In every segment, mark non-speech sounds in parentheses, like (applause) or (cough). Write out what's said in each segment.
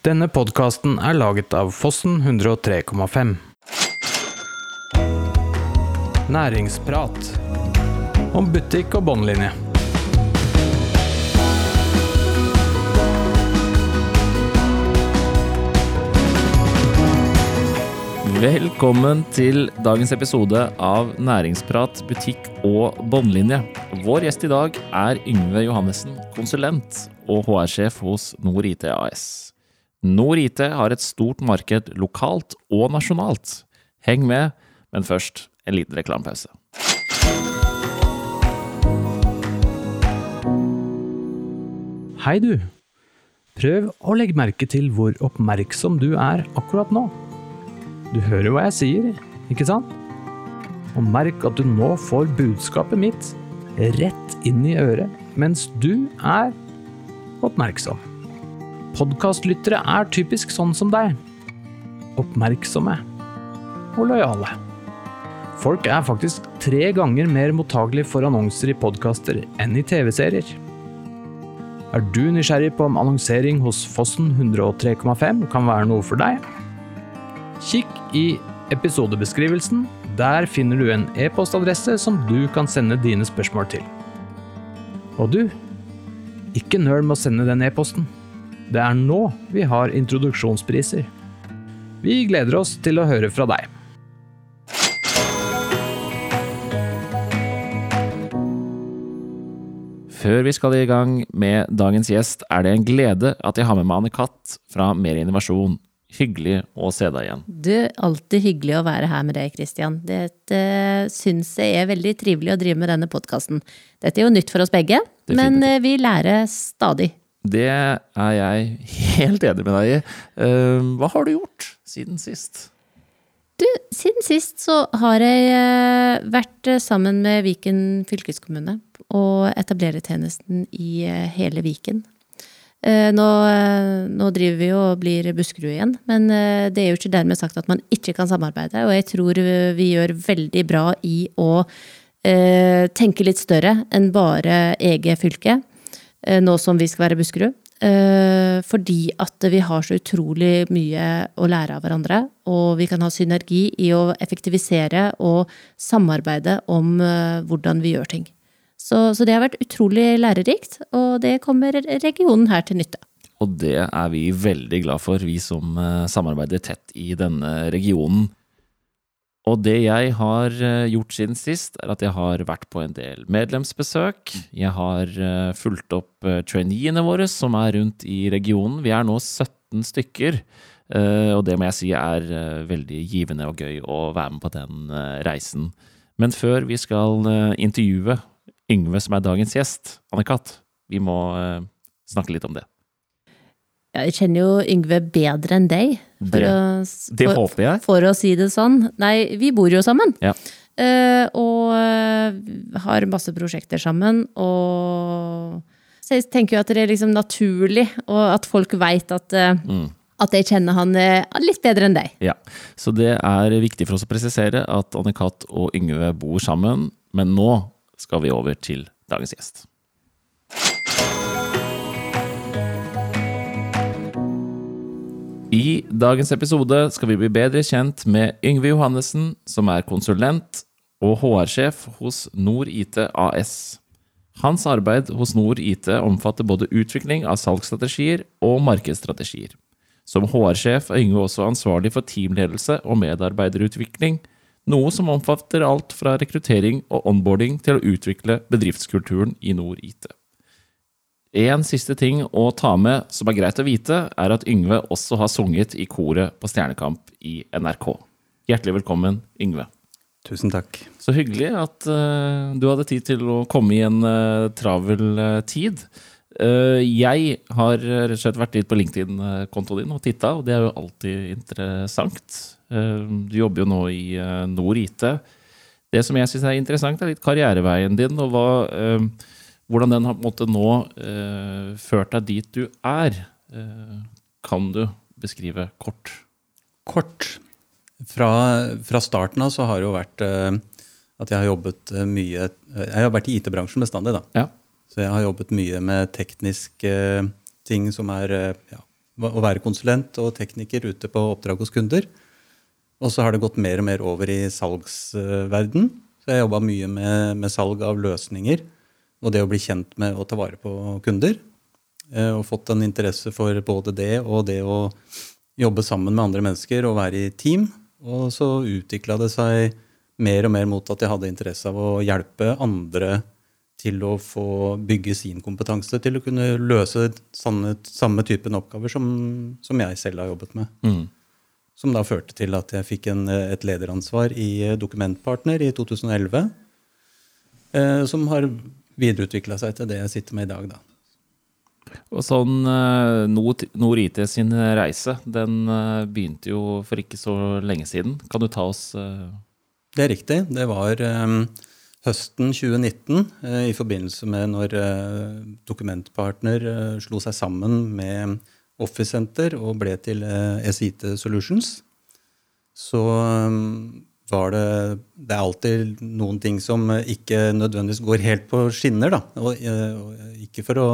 Denne podkasten er laget av Fossen 103,5. Næringsprat om butikk og båndlinje. Velkommen til dagens episode av Næringsprat butikk og båndlinje. Vår gjest i dag er Yngve Johannessen, konsulent og HR-sjef hos Nord IT AS. Nord IT har et stort marked lokalt og nasjonalt. Heng med, men først en liten reklamepause. Hei, du. Prøv å legge merke til hvor oppmerksom du er akkurat nå. Du hører hva jeg sier, ikke sant? Og merk at du nå får budskapet mitt rett inn i øret mens du er oppmerksom. Podkastlyttere er typisk sånn som deg. Oppmerksomme og lojale. Folk er faktisk tre ganger mer mottagelige for annonser i podkaster enn i TV-serier. Er du nysgjerrig på om annonsering hos Fossen 103,5 kan være noe for deg? Kikk i episodebeskrivelsen. Der finner du en e-postadresse som du kan sende dine spørsmål til. Og du, ikke nøl med å sende den e-posten. Det er nå vi har introduksjonspriser. Vi gleder oss til å høre fra deg. Før vi skal i gang med dagens gjest, er det en glede at jeg har med meg Anne Katt fra Mer innovasjon. Hyggelig å se deg igjen. Du, alltid hyggelig å være her med deg, Kristian. Dette syns jeg er veldig trivelig å drive med denne podkasten. Dette er jo nytt for oss begge, men eh, vi lærer stadig. Det er jeg helt enig med deg i. Eh, Hva har du gjort siden sist? Du, siden sist så har jeg eh, vært sammen med Viken fylkeskommune og etablerertjenesten i hele Viken. Nå, nå, driver vi og blir Buskerud igjen, men det er jo ikke dermed sagt at man ikke kan samarbeide. Og jeg tror vi gjør veldig bra i å eh, tenke litt større enn bare eget fylke, eh, nå som vi skal være Buskerud. Eh, fordi at vi har så utrolig mye å lære av hverandre, og vi kan ha synergi i å effektivisere og samarbeide om hvordan vi gjør ting. Så, så, det har vært utrolig lærerikt, og det kommer regionen her til nytte. Og det er vi veldig glad for, vi som samarbeider tett i denne regionen. Og det jeg har gjort siden sist, er at jeg har vært på en del medlemsbesøk. Jeg har fulgt opp traineene våre som er rundt i regionen. Vi er nå 17 stykker. Og det må jeg si er veldig givende og gøy å være med på den reisen. Men før vi skal intervjue Yngve, som er dagens gjest, Anne-Kat., vi må snakke litt om det. Jeg kjenner jo Yngve bedre enn deg, for, Det, å, det for, håper jeg. for å si det sånn. Nei, vi bor jo sammen. Ja. Uh, og eh, har masse prosjekter sammen, og så jeg tenker jo at det er liksom naturlig, og at folk veit at, uh, Mm. at jeg kjenner han litt bedre enn deg. Ja, Så det er viktig for oss å presisere at Anne-Kat. og Yngve bor sammen, men nå skal vi over til dagens gjest. I dagens episode skal vi bli bedre kjent med Yngve Johannessen, som er konsulent og HR-sjef hos Nord IT AS. Hans arbeid hos Nord IT omfatter både utvikling av salgsstrategier og markedsstrategier. Som HR-sjef er Yngve også ansvarlig for teamledelse og medarbeiderutvikling, noe som omfatter alt fra rekruttering og onboarding til å utvikle bedriftskulturen i Nord IT. En siste ting å ta med som er greit å vite, er at Yngve også har sunget i koret på Stjernekamp i NRK. Hjertelig velkommen, Yngve. Tusen takk. Så hyggelig at uh, du hadde tid til å komme i en uh, travel uh, tid. Jeg har rett og slett vært litt på LinkedIn-kontoen din og titta, og det er jo alltid interessant. Du jobber jo nå i uh, Nord IT. Det som jeg syns er interessant, er litt karriereveien din, og hva, hvordan den har på en måte nå eh, ført deg dit du er. Eh, kan du beskrive kort? Kort. Fra, fra starten av så har det jo vært eh, at jeg har jobbet eh, mye Jeg har vært i IT-bransjen bestandig, da. Ja. Så jeg har jobbet mye med tekniske ting som er eh, ja, å være konsulent og tekniker ute på oppdrag hos kunder. Og så har det gått mer og mer over i salgsverden. Så jeg jobba mye med, med, salg av løsninger og det å bli kjent med å ta vare på kunder. Eh, og fått en interesse for både det og det å jobbe sammen med andre mennesker og være i team. Og så utvikla det seg mer og mer mot at jeg hadde interesse av å hjelpe andre til å få bygge sin kompetanse til å kunne løse samme, samme typen oppgaver som, som, jeg selv har jobbet med. Mm. Som da førte til at jeg fikk en, et lederansvar i Dokumentpartner i 2011. Eh, som har videreutvikla seg til det jeg sitter med i dag. da. Og sånn eh, Nord, IT sin reise, den eh, begynte jo for ikke så lenge siden. Kan du ta oss uh... Det er riktig. Det var um, høsten 2019, uh, i forbindelse med når uh, Dokumentpartner slo seg sammen med Office Center og ble til SIT Solutions. Så um, var det Det er alltid noen ting som ikke nødvendigvis går helt på skinner, da. Og, og ikke for å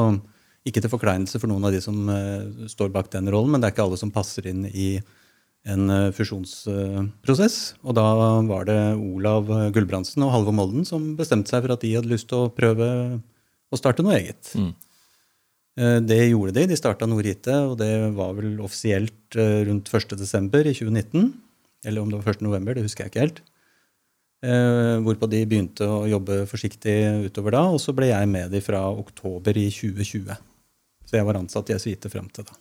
ikke til forkleinelse for noen av de som uh, står bak den rollen, men det er ikke alle som passer inn i en uh, fusjonsprosess. Uh, og da var det Olav Gulbrandsen og Halvor Molden som bestemte seg for at de hadde lyst til å prøve å starte noe eget. Mm. Eh, det gjorde de. De starta Nordite, og det var vel offisielt rundt 1.12. i 2019. Eller om det var 1.11., det husker jeg ikke helt. Hvorpå de begynte å jobbe forsiktig utover da, og så ble jeg med de fra oktober i 2020. Så jeg var ansatt i Svite frem til da.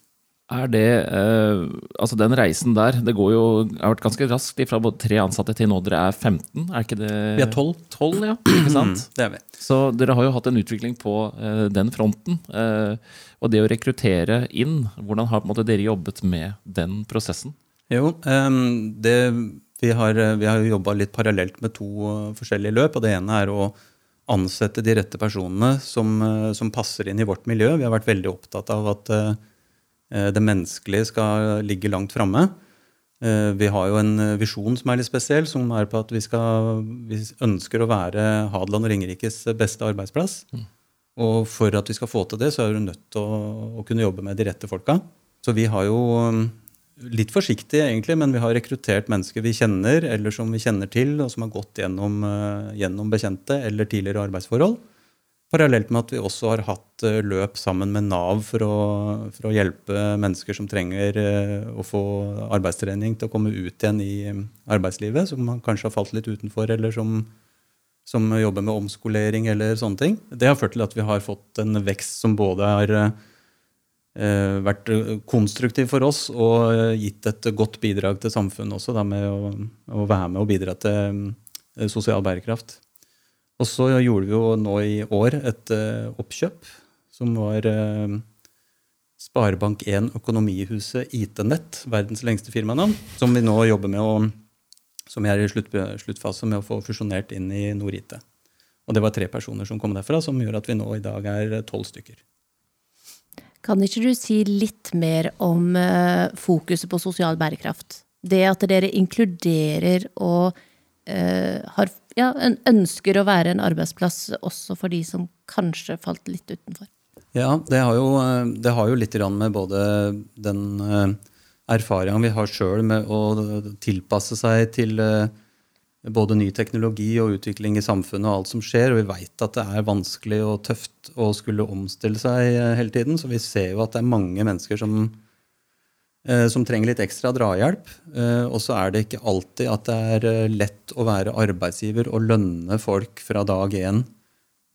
Er det eh, Altså, den reisen der, det går jo har vært ganske raskt fra både tre ansatte til nå dere er 15, er ikke det? Vi er 12. 12 ja, (clears throat) ikke sant? det er vi. Så dere har jo hatt en utvikling på eh, den fronten. Eh, og det å rekruttere inn, hvordan har på en måte, dere jobbet med den prosessen? Jo, um, det, vi har, jo har jobba litt parallelt med to forskjellige løp. og Det ene er å ansette de rette personene som, eh, som, passer inn i vårt miljø. Vi har vært veldig opptatt av at det menneskelige skal ligge langt framme. Vi har jo en visjon som er litt spesiell, som er på at vi, skal, vi ønsker å være Hadeland og Ringerikes beste arbeidsplass. Mm. Og for at vi skal få til det, så er du nødt til å, å kunne jobbe med de rette folka. Så vi har jo um, litt forsiktig, egentlig, men vi har rekruttert mennesker vi kjenner, eller som vi kjenner til, og som har gått gjennom, uh, gjennom bekjente eller tidligere arbeidsforhold. Parallelt med at vi også har hatt uh, løp sammen med Nav for å, for å hjelpe mennesker som trenger uh, å få arbeidstrening til å komme ut igjen i arbeidslivet, som kanskje har falt litt utenfor, eller som, som jobber med omskolering eller sånne ting. Det har ført til at vi har fått en vekst som både er Eh, vært eh, konstruktiv for oss og eh, gitt et godt bidrag til samfunnet også, da, med å, å, være med og bidra til sosial bærekraft. Og så gjorde vi jo nå i år et oppkjøp som var Sparebank1 Økonomihuset IT-nett, verdens lengste firmanavn, som vi nå jobber med å som jeg er i slutt, sluttfase med å få fusjonert inn i Nord-IT. Og det var tre personer som kom derfra, som gjør at vi nå i dag er tolv stykker. Kan ikke du si litt mer om uh, fokuset på sosial bærekraft? Det at dere inkluderer og eh, har, ja, ønsker å være en arbeidsplass også for de som kanskje falt litt utenfor? Ja, det har jo, eh, det har jo litt med både den uh, erfaringa vi har sjøl med å tilpasse seg til uh, både ny teknologi og utvikling i samfunnet og alt som skjer. Og vi veit at det er vanskelig og tøft å skulle omstille seg eh, hele tiden. Så vi ser jo at det er mange mennesker som, eh, som trenger litt ekstra drahjelp. Eh, og så er det ikke alltid at det er lett å være arbeidsgiver og lønne folk fra dag én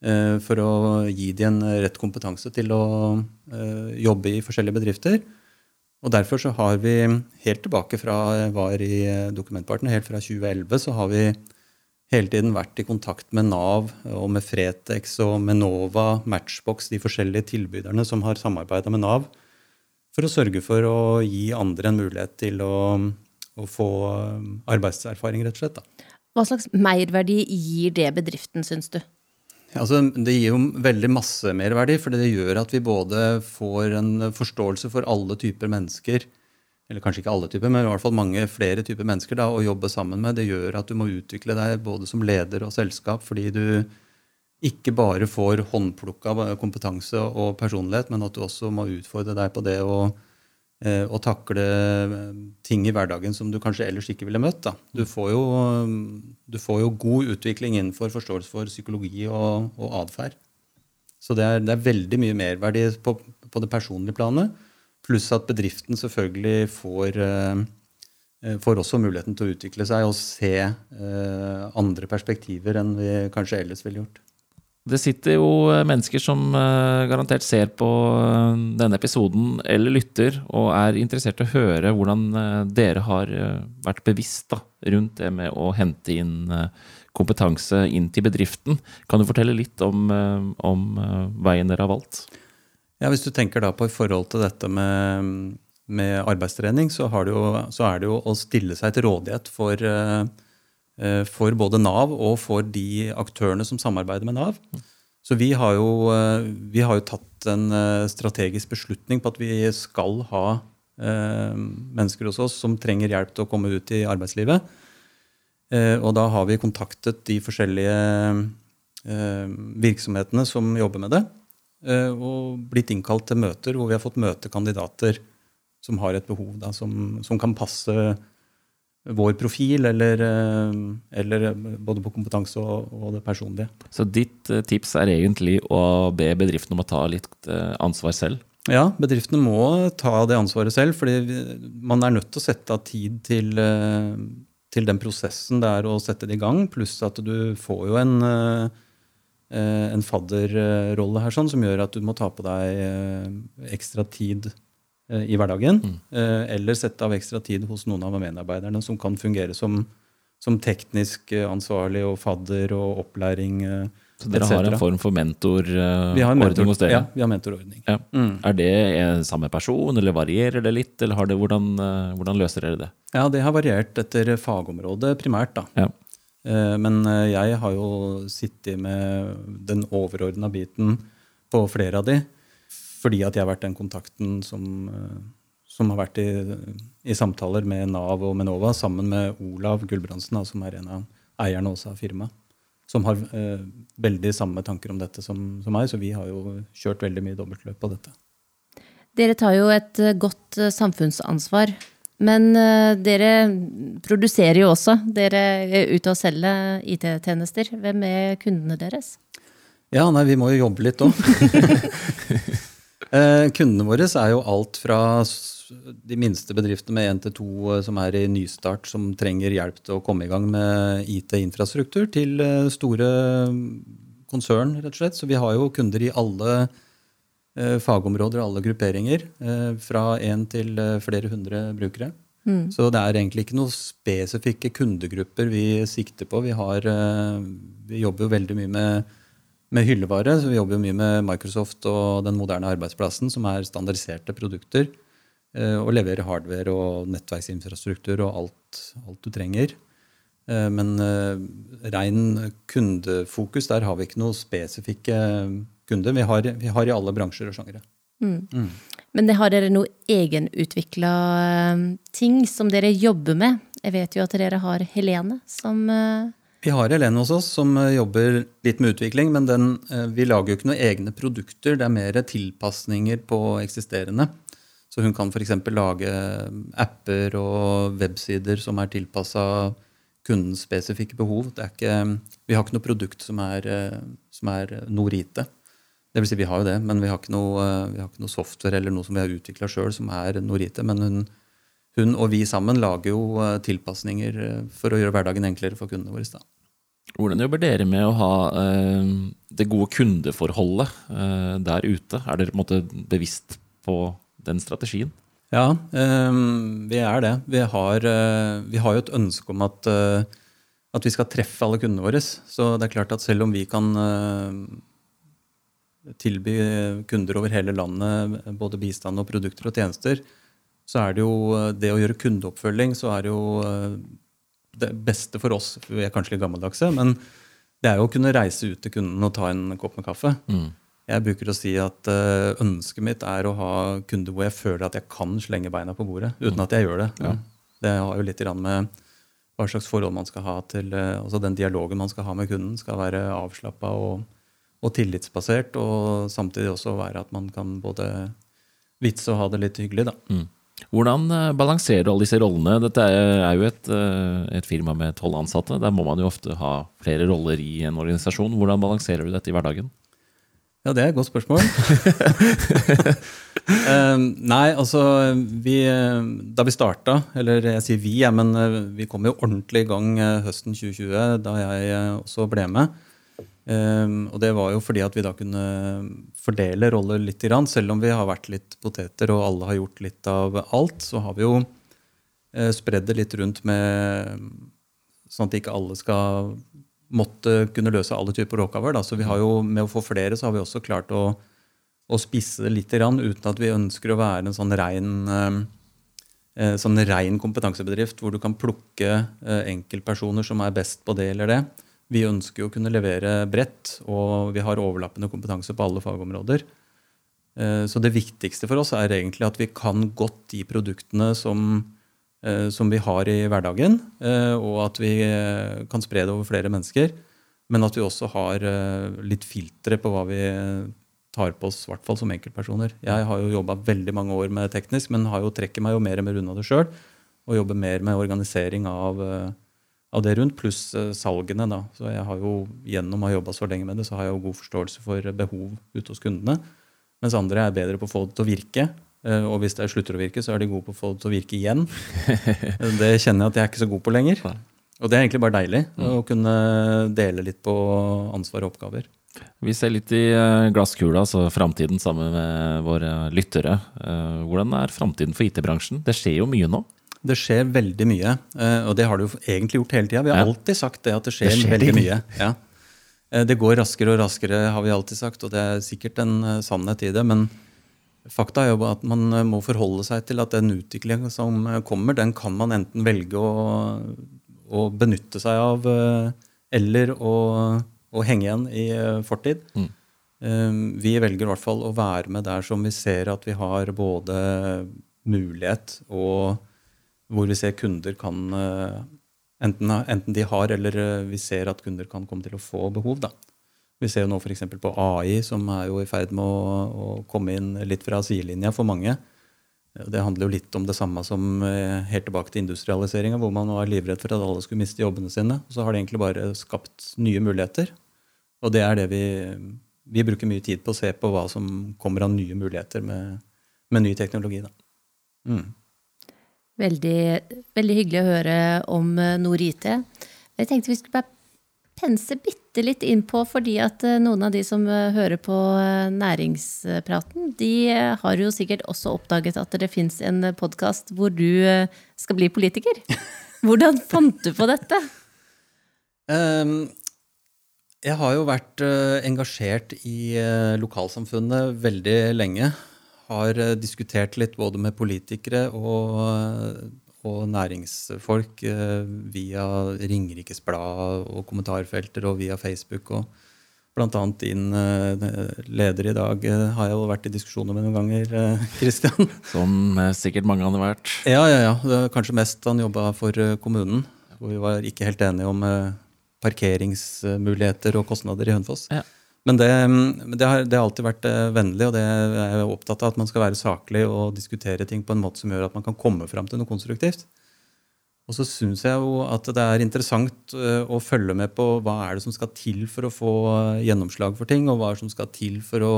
for å gi dem en rett kompetanse til å jobbe i forskjellige bedrifter. Og Derfor så har vi helt tilbake fra var i Dokumentpartner, helt fra 2011, så har vi hele tiden vært i kontakt med Nav og med Fretex og med Nova, Matchbox, de forskjellige tilbyderne som har samarbeida med Nav, for å sørge for å gi andre en mulighet til å, å få arbeidserfaring, rett og slett. Da. Hva slags merverdi gir det bedriften, syns du? Altså, det gir jo veldig masse merverdi, for det gjør at vi både får en forståelse for alle typer mennesker, eller kanskje ikke alle typer, men i hvert fall mange flere typer mennesker da, å jobbe sammen med. Det gjør at du må utvikle deg både som leder og selskap, fordi du ikke bare får håndplukka kompetanse og personlighet, men at du også må utfordre deg på det å eh, å takle ting i hverdagen som du kanskje ellers ikke ville møtt. Du, får jo, du får jo god utvikling innenfor forståelse for psykologi og, og atferd. Så det er, det er, veldig mye merverdi på, på det personlige planet. Pluss at bedriften selvfølgelig får, eh, får også muligheten til å utvikle seg og se eh, andre perspektiver enn vi kanskje ellers ville gjort. Det sitter jo eh, mennesker som uh, garantert ser på uh, denne episoden eller lytter, og er interessert i å høre hvordan uh, dere har vært bevisst da, rundt det med å hente inn kompetanse inn til bedriften. Kan du fortelle litt om, om veien dere har valgt? Ja, Hvis du tenker da på i forhold til dette med, med arbeidstrening, så, det jo, så, er det jo å stille seg til rådighet for Eh, for både Nav og for de aktørene som samarbeider med Nav. Så vi har jo, eh, vi har jo tatt en eh, strategisk beslutning på at vi skal ha mennesker hos oss som trenger hjelp til å komme ut i arbeidslivet. Og da har vi kontaktet de forskjellige virksomhetene som jobber med det, og blitt innkalt til møter hvor vi har fått møte kandidater som har et behov da, som, som kan passe vår profil, eller, eh, eller, både på kompetanse og, og, det personlige. Så ditt eh, tips er egentlig å be bedriftene om å ta litt eh, ansvar selv? Ja, bedriftene må ta det ansvaret selv. fordi man er nødt til å sette av tid til, til den prosessen det er å sette det i gang. Pluss at du får jo en, en fadderrolle her sånn, som gjør at du må ta på deg ekstra tid Eh, i hverdagen. Mm. Eh, eller sette av ekstra tid hos noen av medarbeiderne som kan fungere som, som teknisk eh, ansvarlig og fadder og opplæring. Så dere har en form for mentorordning mentor, hos dere? Ja, vi har mentorordning. Ja. Mm. Er det samme person, eller varierer det litt? eller det, hvordan, hvordan, løser dere det? Ja, Det har variert etter fagområde primært. da. Ja. Men jeg har jo sittet med den overordna biten på flere av de fordi at jeg har vært den kontakten som, eh, som har vært i, i, samtaler med Nav og Menova sammen med Olav Gulbrandsen, som er en av eierne også av firmaet. Som har eh, veldig samme tanker om dette som, som meg, så vi har jo kjørt veldig mye dobbeltløp på dette. Dere tar jo et eh, godt eh, samfunnsansvar. Men dere produserer jo også. Dere er ute og selger IT-tjenester. Hvem er kundene deres? Ja, nei, vi må jo jobbe litt òg. (laughs) Eh, kundene våre er jo alt fra de minste bedriftene med én til to eh, som er i nystart, som trenger hjelp til å komme i gang med IT-infrastruktur, til eh, store konsern, rett og slett. Så vi har jo kunder i alle eh, fagområder og alle grupperinger. Eh, fra én til eh, flere hundre brukere. Mm. Så det er egentlig ikke noen spesifikke kundegrupper vi sikter på. Vi, har, vi jobber jo veldig mye med med hyllevare. Så vi jobber jo mye med Microsoft og den moderne arbeidsplassen, som er standardiserte produkter. Eh, og leverer hardware og nettverksinfrastruktur og alt, alt du trenger. Eh, men ren rein kundefokus, der har vi ikke noe spesifikke kunder. Vi har, vi har i alle bransjer og sjangere. Mm. Mm. Men har dere noe egenutvikla ting som dere jobber med? Jeg vet jo at dere har Helene som vi har Helene hos oss som eh, jobber litt med utvikling, men den, eh, vi lager jo ikke noen egne produkter. Det er mer tilpasninger på eksisterende. Så hun kan f.eks. lage apper og websider som er tilpassa kundens spesifikke behov. Ikke, vi har ikke noe produkt som er, eh, som er Norite. Det vil si, vi har jo det, men vi har ikke noe, har ikke noe software eller noe som vi har utvikla sjøl som er Norite. Men hun, hun, og vi sammen lager jo tilpasninger for å gjøre hverdagen enklere for kundene våre. Da. Hvordan jobber dere med å ha eh, det gode kundeforholdet eh, der ute? Er dere på en måte bevisst på den strategien? Ja, eh, vi er det. Vi har, eh, vi har, jo et ønske om at, eh, at, vi skal treffe alle kundene våre. Så det er klart at selv om vi kan eh, tilby kunder over hele landet både bistand og produkter og tjenester, så er det jo det å gjøre kundeoppfølging, så er det jo det beste for oss, vi er kanskje litt gammeldagse, men det er jo å kunne reise ut til kunden og ta en kopp med kaffe. Mm. Jeg bruker å si at uh, ønsket mitt er å ha kunder hvor jeg føler at jeg kan slenge beina på bordet uten mm. at jeg gjør det. Ja. Det har jo litt med hva slags forhold man skal ha til altså Den dialogen man skal ha med kunden, skal være avslappa og, og, tillitsbasert, og samtidig også være at man kan både vitse og ha det litt hyggelig. da. Mm. Hvordan eh, balanserer du alle disse rollene? Dette er jo et, eh, et firma med tolv ansatte. Der må man jo ofte ha flere roller i en organisasjon. Hvordan balanserer du dette i hverdagen? Ja, det er et godt spørsmål. (laughs) Eh, nei, altså vi, eh, Da vi starta, eller jeg sier vi, ja, men vi kom jo ordentlig i gang høsten 2020, da jeg også ble med. Eh, og det var jo fordi at vi da kunne fordele roller litt, grann. selv om vi har vært litt poteter og alle har gjort litt av alt, så har vi jo uh, spredd det litt rundt med sånn at ikke alle skal måtte kunne løse alle typer oppgaver. Så vi har jo, med å få flere så har vi også klart å, å spisse det litt, grann, uten at vi ønsker å være en sånn rein, eh, sånn rein kompetansebedrift hvor du kan plukke enkeltpersoner som er best på det eller det. Vi ønsker jo å kunne levere bredt, og vi har overlappende kompetanse på alle fagområder. Eh, Så det viktigste for oss er egentlig at vi kan godt de produktene som, eh, som vi har i hverdagen, eh, og at vi kan spre det over flere mennesker. Men at vi også har litt filtre på hva vi tar på oss, i hvert fall som enkeltpersoner. Jeg har jo jobba veldig mange år med teknisk, men har jo trekker meg jo mer og mer unna det sjøl. Og jobber mer med organisering av, av det rundt, pluss eh, salgene. da. Så jeg har jo gjennom å ha jobba så lenge med det, så har jeg jo god forståelse for behov ute hos kundene. Mens andre er bedre på å få det til å virke. Eh, Og hvis det slutter å virke, så er de gode på å få det til å virke igjen. (laughs) Det kjenner jeg at jeg er ikke så god på lenger. Og det er egentlig bare deilig å kunne dele litt på ansvar og oppgaver. Vi ser litt i eh, glasskula, altså framtiden sammen med våre lyttere. Eh, Hvordan er framtiden for IT-bransjen? Det skjer jo mye nå. Det skjer veldig mye, eh, og det har det jo egentlig gjort hele tida. Vi har Ja. alltid sagt det at det skjer, Det skjer veldig mye. Ja. Eh, Det går raskere og raskere, har vi alltid sagt, og det er sikkert en eh, sannhet i det. Men fakta er jo at man må forholde seg til at den utviklingen som kommer, den kan man enten velge å, å benytte seg av, eller å, å henge igjen i fortid. Mm. Vi velger i hvert fall å være med der som vi ser at vi har både mulighet og hvor vi ser kunder kan eh, enten, enten de har eller eh, vi ser at kunder kan komme til å få behov. Da. Vi ser jo nå f.eks. på AI, som er jo i ferd med å, å komme inn litt fra sidelinja for mange. Det handler jo litt om det samme som eh, helt tilbake til industrialiseringa, hvor man var livredd for at alle skulle miste jobbene sine. Så har det egentlig bare skapt nye muligheter. Og det er det vi, vi bruker mye tid på å se på hva som kommer av nye muligheter med, med ny teknologi. Da. Mm. Veldig, veldig hyggelig å høre om eh, Nord IT. Jeg tenkte vi skulle bare pense bitte litt innpå, fordi at eh, noen av de som eh, hører på næringspraten, de har jo sikkert også oppdaget at det fins en podkast hvor du skal bli politiker. (laughs) Hvordan fant du på dette? Um, jeg har jo vært engasjert i lokalsamfunnet veldig lenge. Har eh, diskutert litt både med politikere og, eh, og næringsfolk eh, via Ringerikes Blad og kommentarfelter og via Facebook. og Blant annet din leder i dag har jeg jo vært i diskusjoner med noen ganger, (laughs) Christian. Som sikkert mange hadde vært. Ja, ja, ja. Kanskje mest han jobba for kommunen. Hvor vi var ikke helt enige om parkeringsmuligheter og kostnader i Hønefoss. Ja. Men det, mm, det, har, det har alltid vært eh, vennlig, og det er jeg opptatt av. At man skal være saklig og diskutere ting på en måte som gjør at man kan komme fram til noe konstruktivt. Og så syns jeg jo at det er interessant eh, å følge med på hva er det som skal til for å få eh, gjennomslag for ting, og hva er det som skal til for å,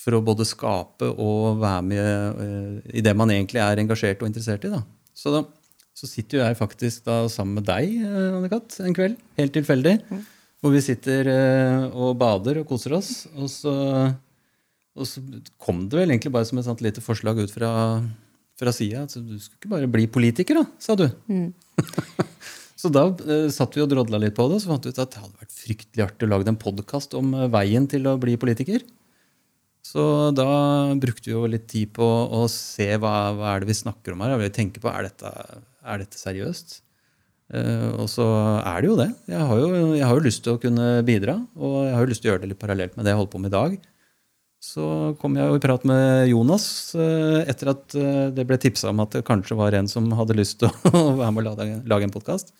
for å både skape og være med i det man egentlig er engasjert og interessert i. Da. Så da så sitter jo jeg faktisk da sammen med deg, Anne-Kat., en kveld. Helt tilfeldig. Hvor vi sitter eh, og bader og koser oss. Og så, og så kom det vel egentlig bare som et sånt lite forslag ut fra, fra sida. Altså, du skulle ikke bare bli politiker, da, sa du. (laughs) Så da uh, satt vi og drodla litt på det, og så fant vi ut at det hadde vært fryktelig artig å lage en podkast om eh, veien til å bli politiker. Så da brukte vi jo litt tid på å se hva, hva er det vi snakker om her. Vi tenker på, Er dette, er dette seriøst? Eh, og så er det jo det. Jeg har jo, jeg har jo lyst til å kunne bidra. Og jeg har jo lyst til å gjøre det litt parallelt med det jeg holder på med i dag. Så kom jeg jo i prat med Jonas eh, etter at eh, det ble tipsa om at det kanskje var en som hadde lyst til å (laughs) være med og lage, en podkast.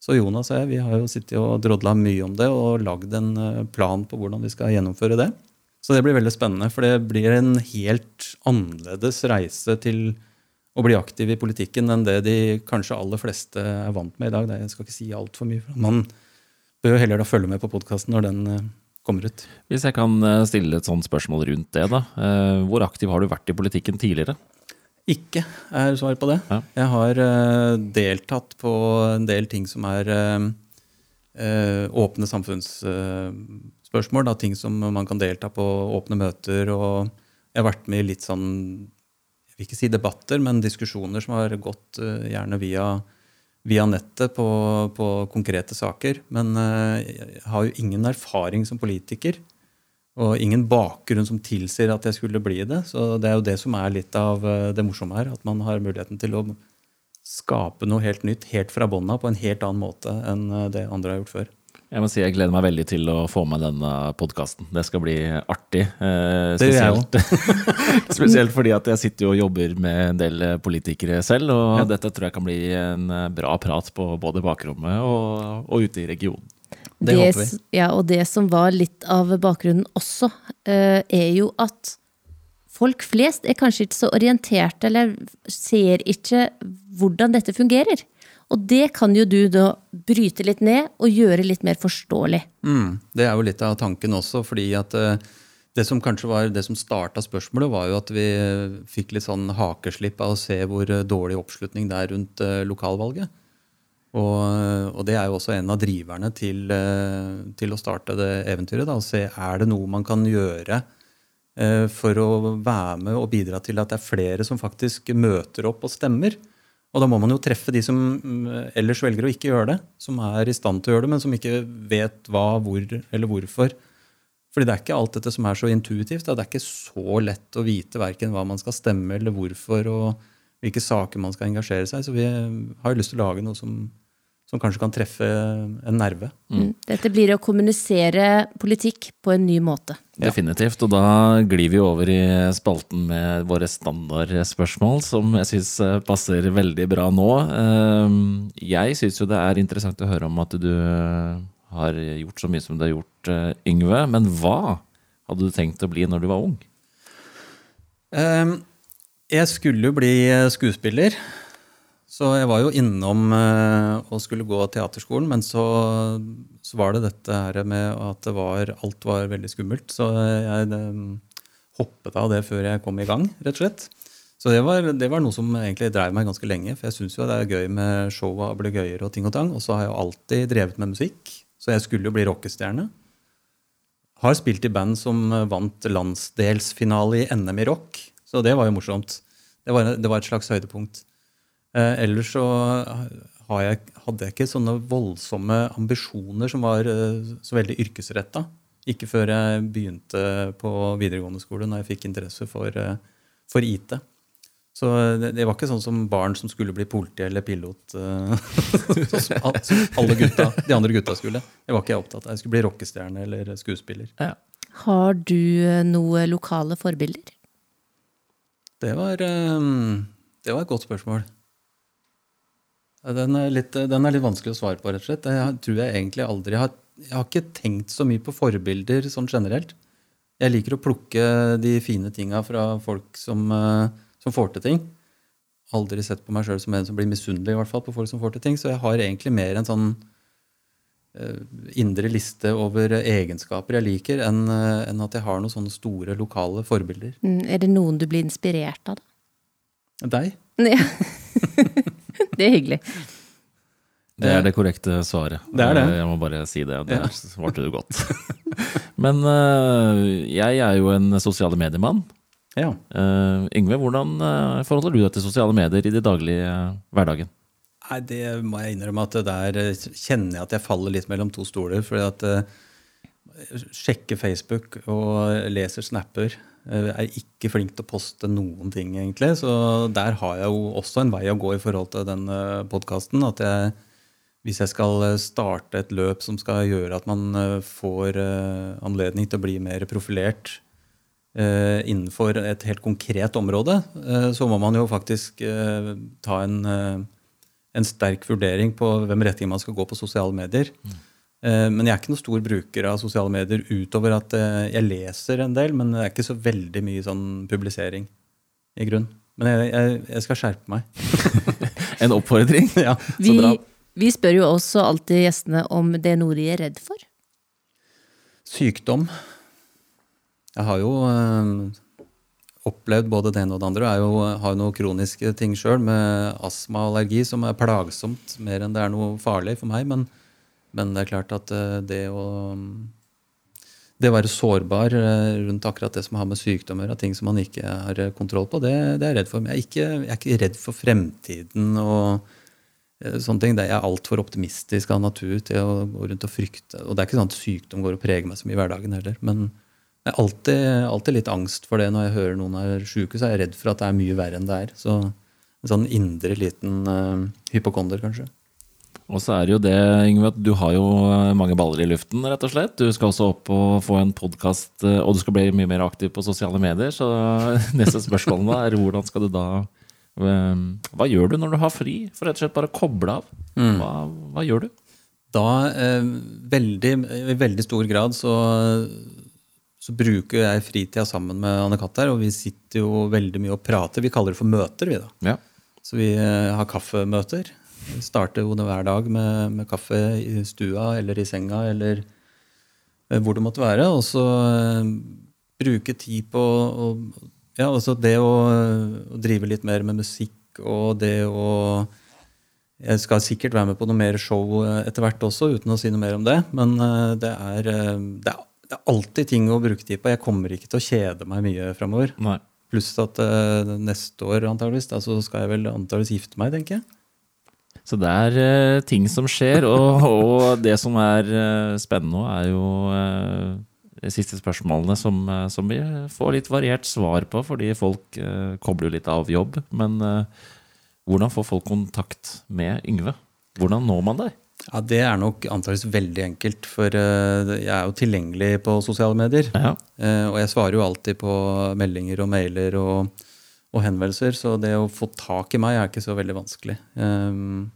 Så Jonas og jeg vi har jo sittet og drodla mye om det og lagd en plan på hvordan vi skal gjennomføre det. Så det blir veldig spennende, for det blir en helt annerledes reise til å bli aktiv i politikken enn det de kanskje aller fleste er vant med i dag. Jeg skal ikke si altfor mye. Man bør jo heller da følge med på podkasten når den eh, kommer ut. Hvis jeg kan eh, stille et sånt spørsmål rundt det, da. Eh, Hvor aktiv har du vært i politikken tidligere? Ikke er svaret på det. Ja. Jeg har deltatt på en del ting som er åpne samfunnsspørsmål. da, ting som man kan delta på, åpne møter. Og jeg har vært med i litt sånn, vil ikke si debatter, men diskusjoner som har gått eh, gjerne via, via nettet på, på konkrete saker. Men eh, jeg har jo ingen erfaring som politiker. Og ingen bakgrunn som tilsier at jeg skulle bli det. Så det er jo det som er litt av eh, det morsomme her. At man har muligheten til å skape noe helt nytt helt fra bånna på en helt annen måte enn det andre har gjort før. Jeg må si jeg gleder meg veldig til å få med denne podkasten. Det skal bli artig. Eh, Det gjør jeg spesielt, (laughs) spesielt fordi at jeg sitter og jobber med en del eh, politikere selv, og Ja. dette tror jeg kan bli en eh, bra prat på både bakrommet og, og ute i regionen. Det håper vi. Ja, og det som var litt av bakgrunnen også, eh, er jo at folk flest er kanskje ikke så orienterte, eller ser ikke hvordan dette fungerer. Og det kan jo du da bryte litt ned og gjøre litt mer forståelig. Mm, det er jo litt av tanken også, fordi at eh, det som kanskje var det som starta spørsmålet, var jo at vi eh, fikk litt sånn hakeslipp av å se hvor eh, dårlig oppslutning det er rundt lokalvalget. Og, og det er jo også en av driverne til, til å starte det eventyret. Da, å se er det noe man kan gjøre for å være med og bidra til at det er flere som faktisk møter opp og stemmer. Og da må man jo treffe de som mm, ellers velger å ikke gjøre det, som er i stand til å gjøre det, men som ikke vet hva, hvor eller hvorfor. Fordi det er ikke alt dette som er så intuitivt. Det er ikke så lett å vite verken hva man skal stemme eller hvorfor, og hvilke saker man skal engasjere seg i. Så vi har jo lyst til å lage noe som, som kanskje kan treffe en nerve. Mm. Dette blir å kommunisere politikk på en ny måte. Definitivt. Og da glir vi over i spalten med våre standardspørsmål, som jeg syns passer veldig bra nå. Eh, Jeg syns jo det er interessant å høre om at du eh, har gjort så mye som du har gjort, eh, Yngve. Men hva hadde du tenkt å bli når du var ung? Ehm, Jeg skulle jo bli eh, skuespiller, så jeg var jo innom eh, og skulle gå teaterskolen, men så, så var det dette her med at var, alt var veldig skummelt. Så jeg det, hoppet av det før jeg kom i gang, rett og slett. Så det var, det var noe som egentlig drev meg ganske lenge, for jeg syns jo det er gøy med showa og gøyere og ting og tang. Og så har jeg jo alltid drevet med musikk, så jeg skulle jo bli rockestjerne. Har spilt i band som vant landsdelsfinale i NM i rock, så det var jo morsomt. Det var, det var et slags høydepunkt. Eh, ellers så jeg, hadde jeg ikke sånne voldsomme ambisjoner som var eh, så veldig yrkesretta. Ikke før jeg begynte på videregående skole, når jeg fikk interesse for, eh, for IT. Så det, det var ikke sånn som barn som skulle bli politi eller pilot. eh, (laughs) som alle gutta, de andre gutta skulle. Det var ikke jeg opptatt av. Jeg skulle bli rockestjerne eller skuespiller. Har du noen lokale forbilder? Det var, eh, det var et godt spørsmål. Den er, litt, den er litt vanskelig å svare på, rett og slett. Jeg tror jeg egentlig aldri har Jeg har ikke tenkt så mye på forbilder sånn generelt. Jeg liker å plukke de fine tinga fra folk som, eh, som får til ting. Aldri sett på meg sjøl som en som blir misunnelig i hvert fall på folk som får til ting. Så jeg har egentlig mer en sånn eh, indre liste over egenskaper jeg liker, enn eh, enn at jeg har noen sånne store lokale forbilder. Mm, Er det noen du blir inspirert av, da? Deg? Ja. (laughs) det er hyggelig. Det er det korrekte svaret. Det er det. Eh, Jeg må bare si det. Der Ja. svarte du godt. (laughs) Men eh, jeg er jo en sosiale mediemann. Ja. Uh, Yngve, hvordan eh, forholder du deg til sosiale medier i de daglige eh, hverdagen? Nei, det må jeg innrømme at der eh, kjenner jeg at jeg faller litt mellom to stoler. fordi at jeg sjekker Facebook og leser snapper. Eh, Er ikke flink til å poste noen ting, egentlig. Så der har jeg jo også en vei å gå i forhold til den podkasten. At jeg, hvis jeg skal eh, starte et løp som skal gjøre at man eh, får eh, anledning til å bli mer profilert eh, innenfor et helt konkret område, eh, så må man jo faktisk eh, ta en, eh, en sterk vurdering på hvem retning man skal gå på sosiale medier. Eh, men jeg er ikke noen stor bruker av sosiale medier utover at eh, jeg leser en del, men det er ikke så veldig mye sånn publisering i grunn. Men jeg, jeg, jeg skal skjerpe meg. (laughs) En oppfordring. (laughs) ja. Så Vi, bra. vi spør jo også alltid gjestene om det Nori er redd for. Sykdom. Jeg har jo øh, opplevd både det ene og det andre. Jeg er jo, har jo noen kroniske ting sjøl, med astma og allergi, som er plagsomt mer enn det er noe farlig for meg. Men, men det er klart at eh, det å det å være sårbar eh, rundt akkurat det som har med sykdommer og ting som man ikke har eh, kontroll på, det, det er jeg redd for. Men jeg er ikke, jeg er ikke redd for fremtiden og sånne ting. Jeg er altfor optimistisk av natur til å gå rundt og frykte. Og det er ikke sånn at sykdom går og preger meg så mye i hverdagen heller. Men jeg er alltid, alltid litt angst for det når jeg hører noen er syke, så er jeg redd for at det er mye verre enn det er. Så en sånn indre liten uh, hypokonder, kanskje. Og så er det jo det, Yngve, at du har jo eh, mange baller i luften, rett og slett. Du skal også opp og få en podkast, og du skal bli mye mer aktiv på sosiale medier. Så (laughs) neste spørsmål da er hvordan skal du da eh, Hva gjør du når du har fri? For rett og slett bare koble av. Hva, hva gjør du? Da, eh, veldig, i veldig stor grad, så, så bruker jeg fritida sammen med Anne Katt her, og vi sitter jo veldig mye og prater. Vi kaller det for møter, vi da. Ja. Så vi eh, har kaffemøter. Vi starter hver dag med, med kaffe i stua eller i senga eller eh, hvor det måtte være. Og så eh, bruke tid på og, Ja, altså det å, å drive litt mer med musikk og det å Jeg skal sikkert være med på noe mer show eh, etter hvert også, uten å si noe mer om det. Men det er, det er, det er alltid ting å bruke tid på. Jeg kommer ikke til å kjede meg mye framover. Pluss at uh, neste år antageligvis, da, så skal jeg vel antageligvis gifte meg, tenker jeg. Så det er uh, ting som skjer, og, og det som er uh, spennende nå, er jo uh, de siste spørsmålene som, som vi får litt variert svar på, fordi folk kobler jo litt av jobb. Men hvordan får folk kontakt med Yngve? Hvordan når man deg? Ja, Det er nok antakeligvis veldig enkelt, for jeg er jo tilgjengelig på sosiale medier. Ja. Og jeg svarer jo alltid på meldinger og mailer og, og henvendelser, så det å få tak i meg er ikke så veldig vanskelig. Um,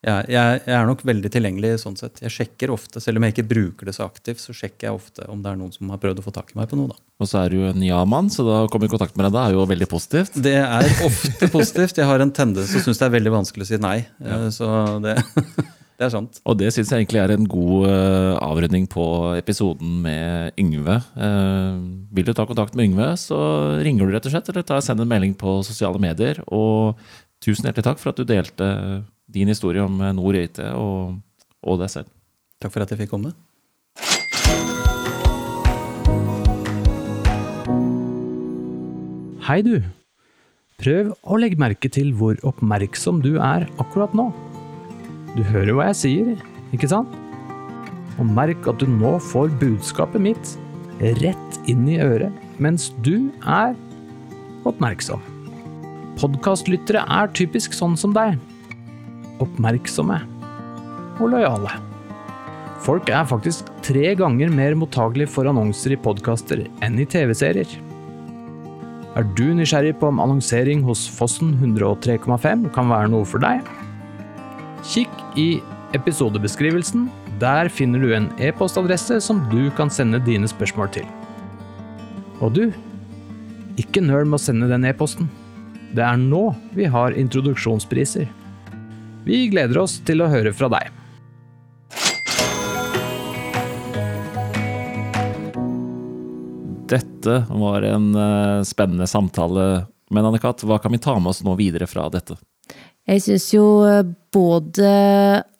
jeg, jeg, jeg er nok veldig tilgjengelig sånn sett. Jeg sjekker ofte, selv om jeg ikke bruker det så aktivt, så sjekker jeg ofte om det er noen som har prøvd å få tak i meg på noe. da. Og så er du en ja-mann, så da å komme i kontakt med deg da er jo veldig positivt. Det er ofte positivt. Jeg har en tendens til å synes det er veldig vanskelig å si nei. Ja. Så det, (laughs) det er sant. Og det syns jeg egentlig er en god avrydning avrunding på episoden med Yngve. Eh, vil du ta kontakt med Yngve, så ringer du rett og slett, eller send en melding på sosiale medier. Og tusen hjertelig takk for at du delte din historie om eh, Nord IT og, og deg selv. Takk for at jeg fikk komme. Hei du. Prøv å legge merke til hvor oppmerksom du er akkurat nå. Du hører hva jeg sier, ikke sant? Og merk at du nå får budskapet mitt rett inn i øret mens du er oppmerksom. Podkastlyttere er typisk sånn som deg. Oppmerksomme og lojale. Folk er faktisk tre ganger mer mottagelige for annonser i podkaster enn i TV-serier. Er du nysgjerrig på om annonsering hos Fossen 103,5 kan være noe for deg? Kikk i episodebeskrivelsen. Der finner du en e-postadresse som du kan sende dine spørsmål til. Og du, ikke nøl med å sende den e-posten. Det er nå vi har introduksjonspriser. Vi gleder oss til å høre fra deg. Dette var en eh, spennende samtale. Men Anne-Kat., hva kan vi ta med oss nå videre fra dette? Jeg syns jo eh, både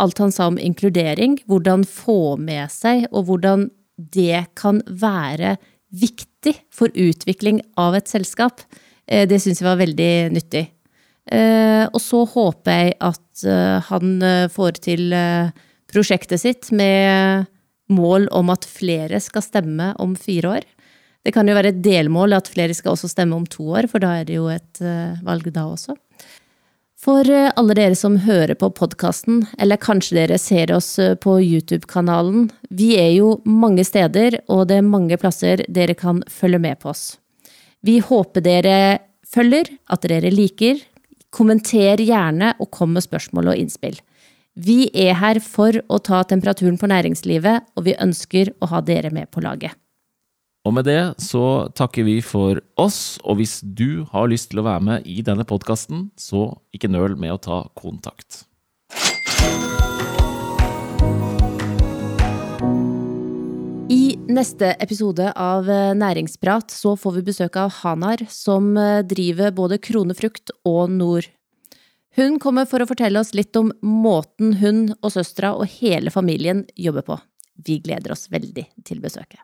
alt han sa om inkludering, hvordan få med seg, og hvordan det kan være viktig for utvikling av et selskap, eh, det syns jeg var veldig nyttig. Eh, Og så håper jeg at eh, han eh, får til prosjektet sitt med mål om at flere skal stemme om fire år. Det kan jo være et delmål at flere skal også stemme om to år, for da er det jo et valg da også. For alle dere som hører på podkasten, eller kanskje dere ser oss på YouTube-kanalen, vi er jo mange steder, og det er mange plasser dere kan følge med på oss. Vi håper dere følger, at dere liker. Kommenter gjerne, og kom med spørsmål og innspill. Vi er her for å ta temperaturen på næringslivet, og vi ønsker å ha dere med på laget. Og med det så takker vi for oss, og hvis du har lyst til å være med i denne podkasten, så ikke nøl med å ta kontakt. Neste episode av eh, Næringsprat så får vi besøk av Hanar, som eh, driver både Kronefrukt og Nord. Hun kommer for å fortelle oss litt om måten hun og søstera og hele familien jobber på. Vi gleder oss veldig til besøket.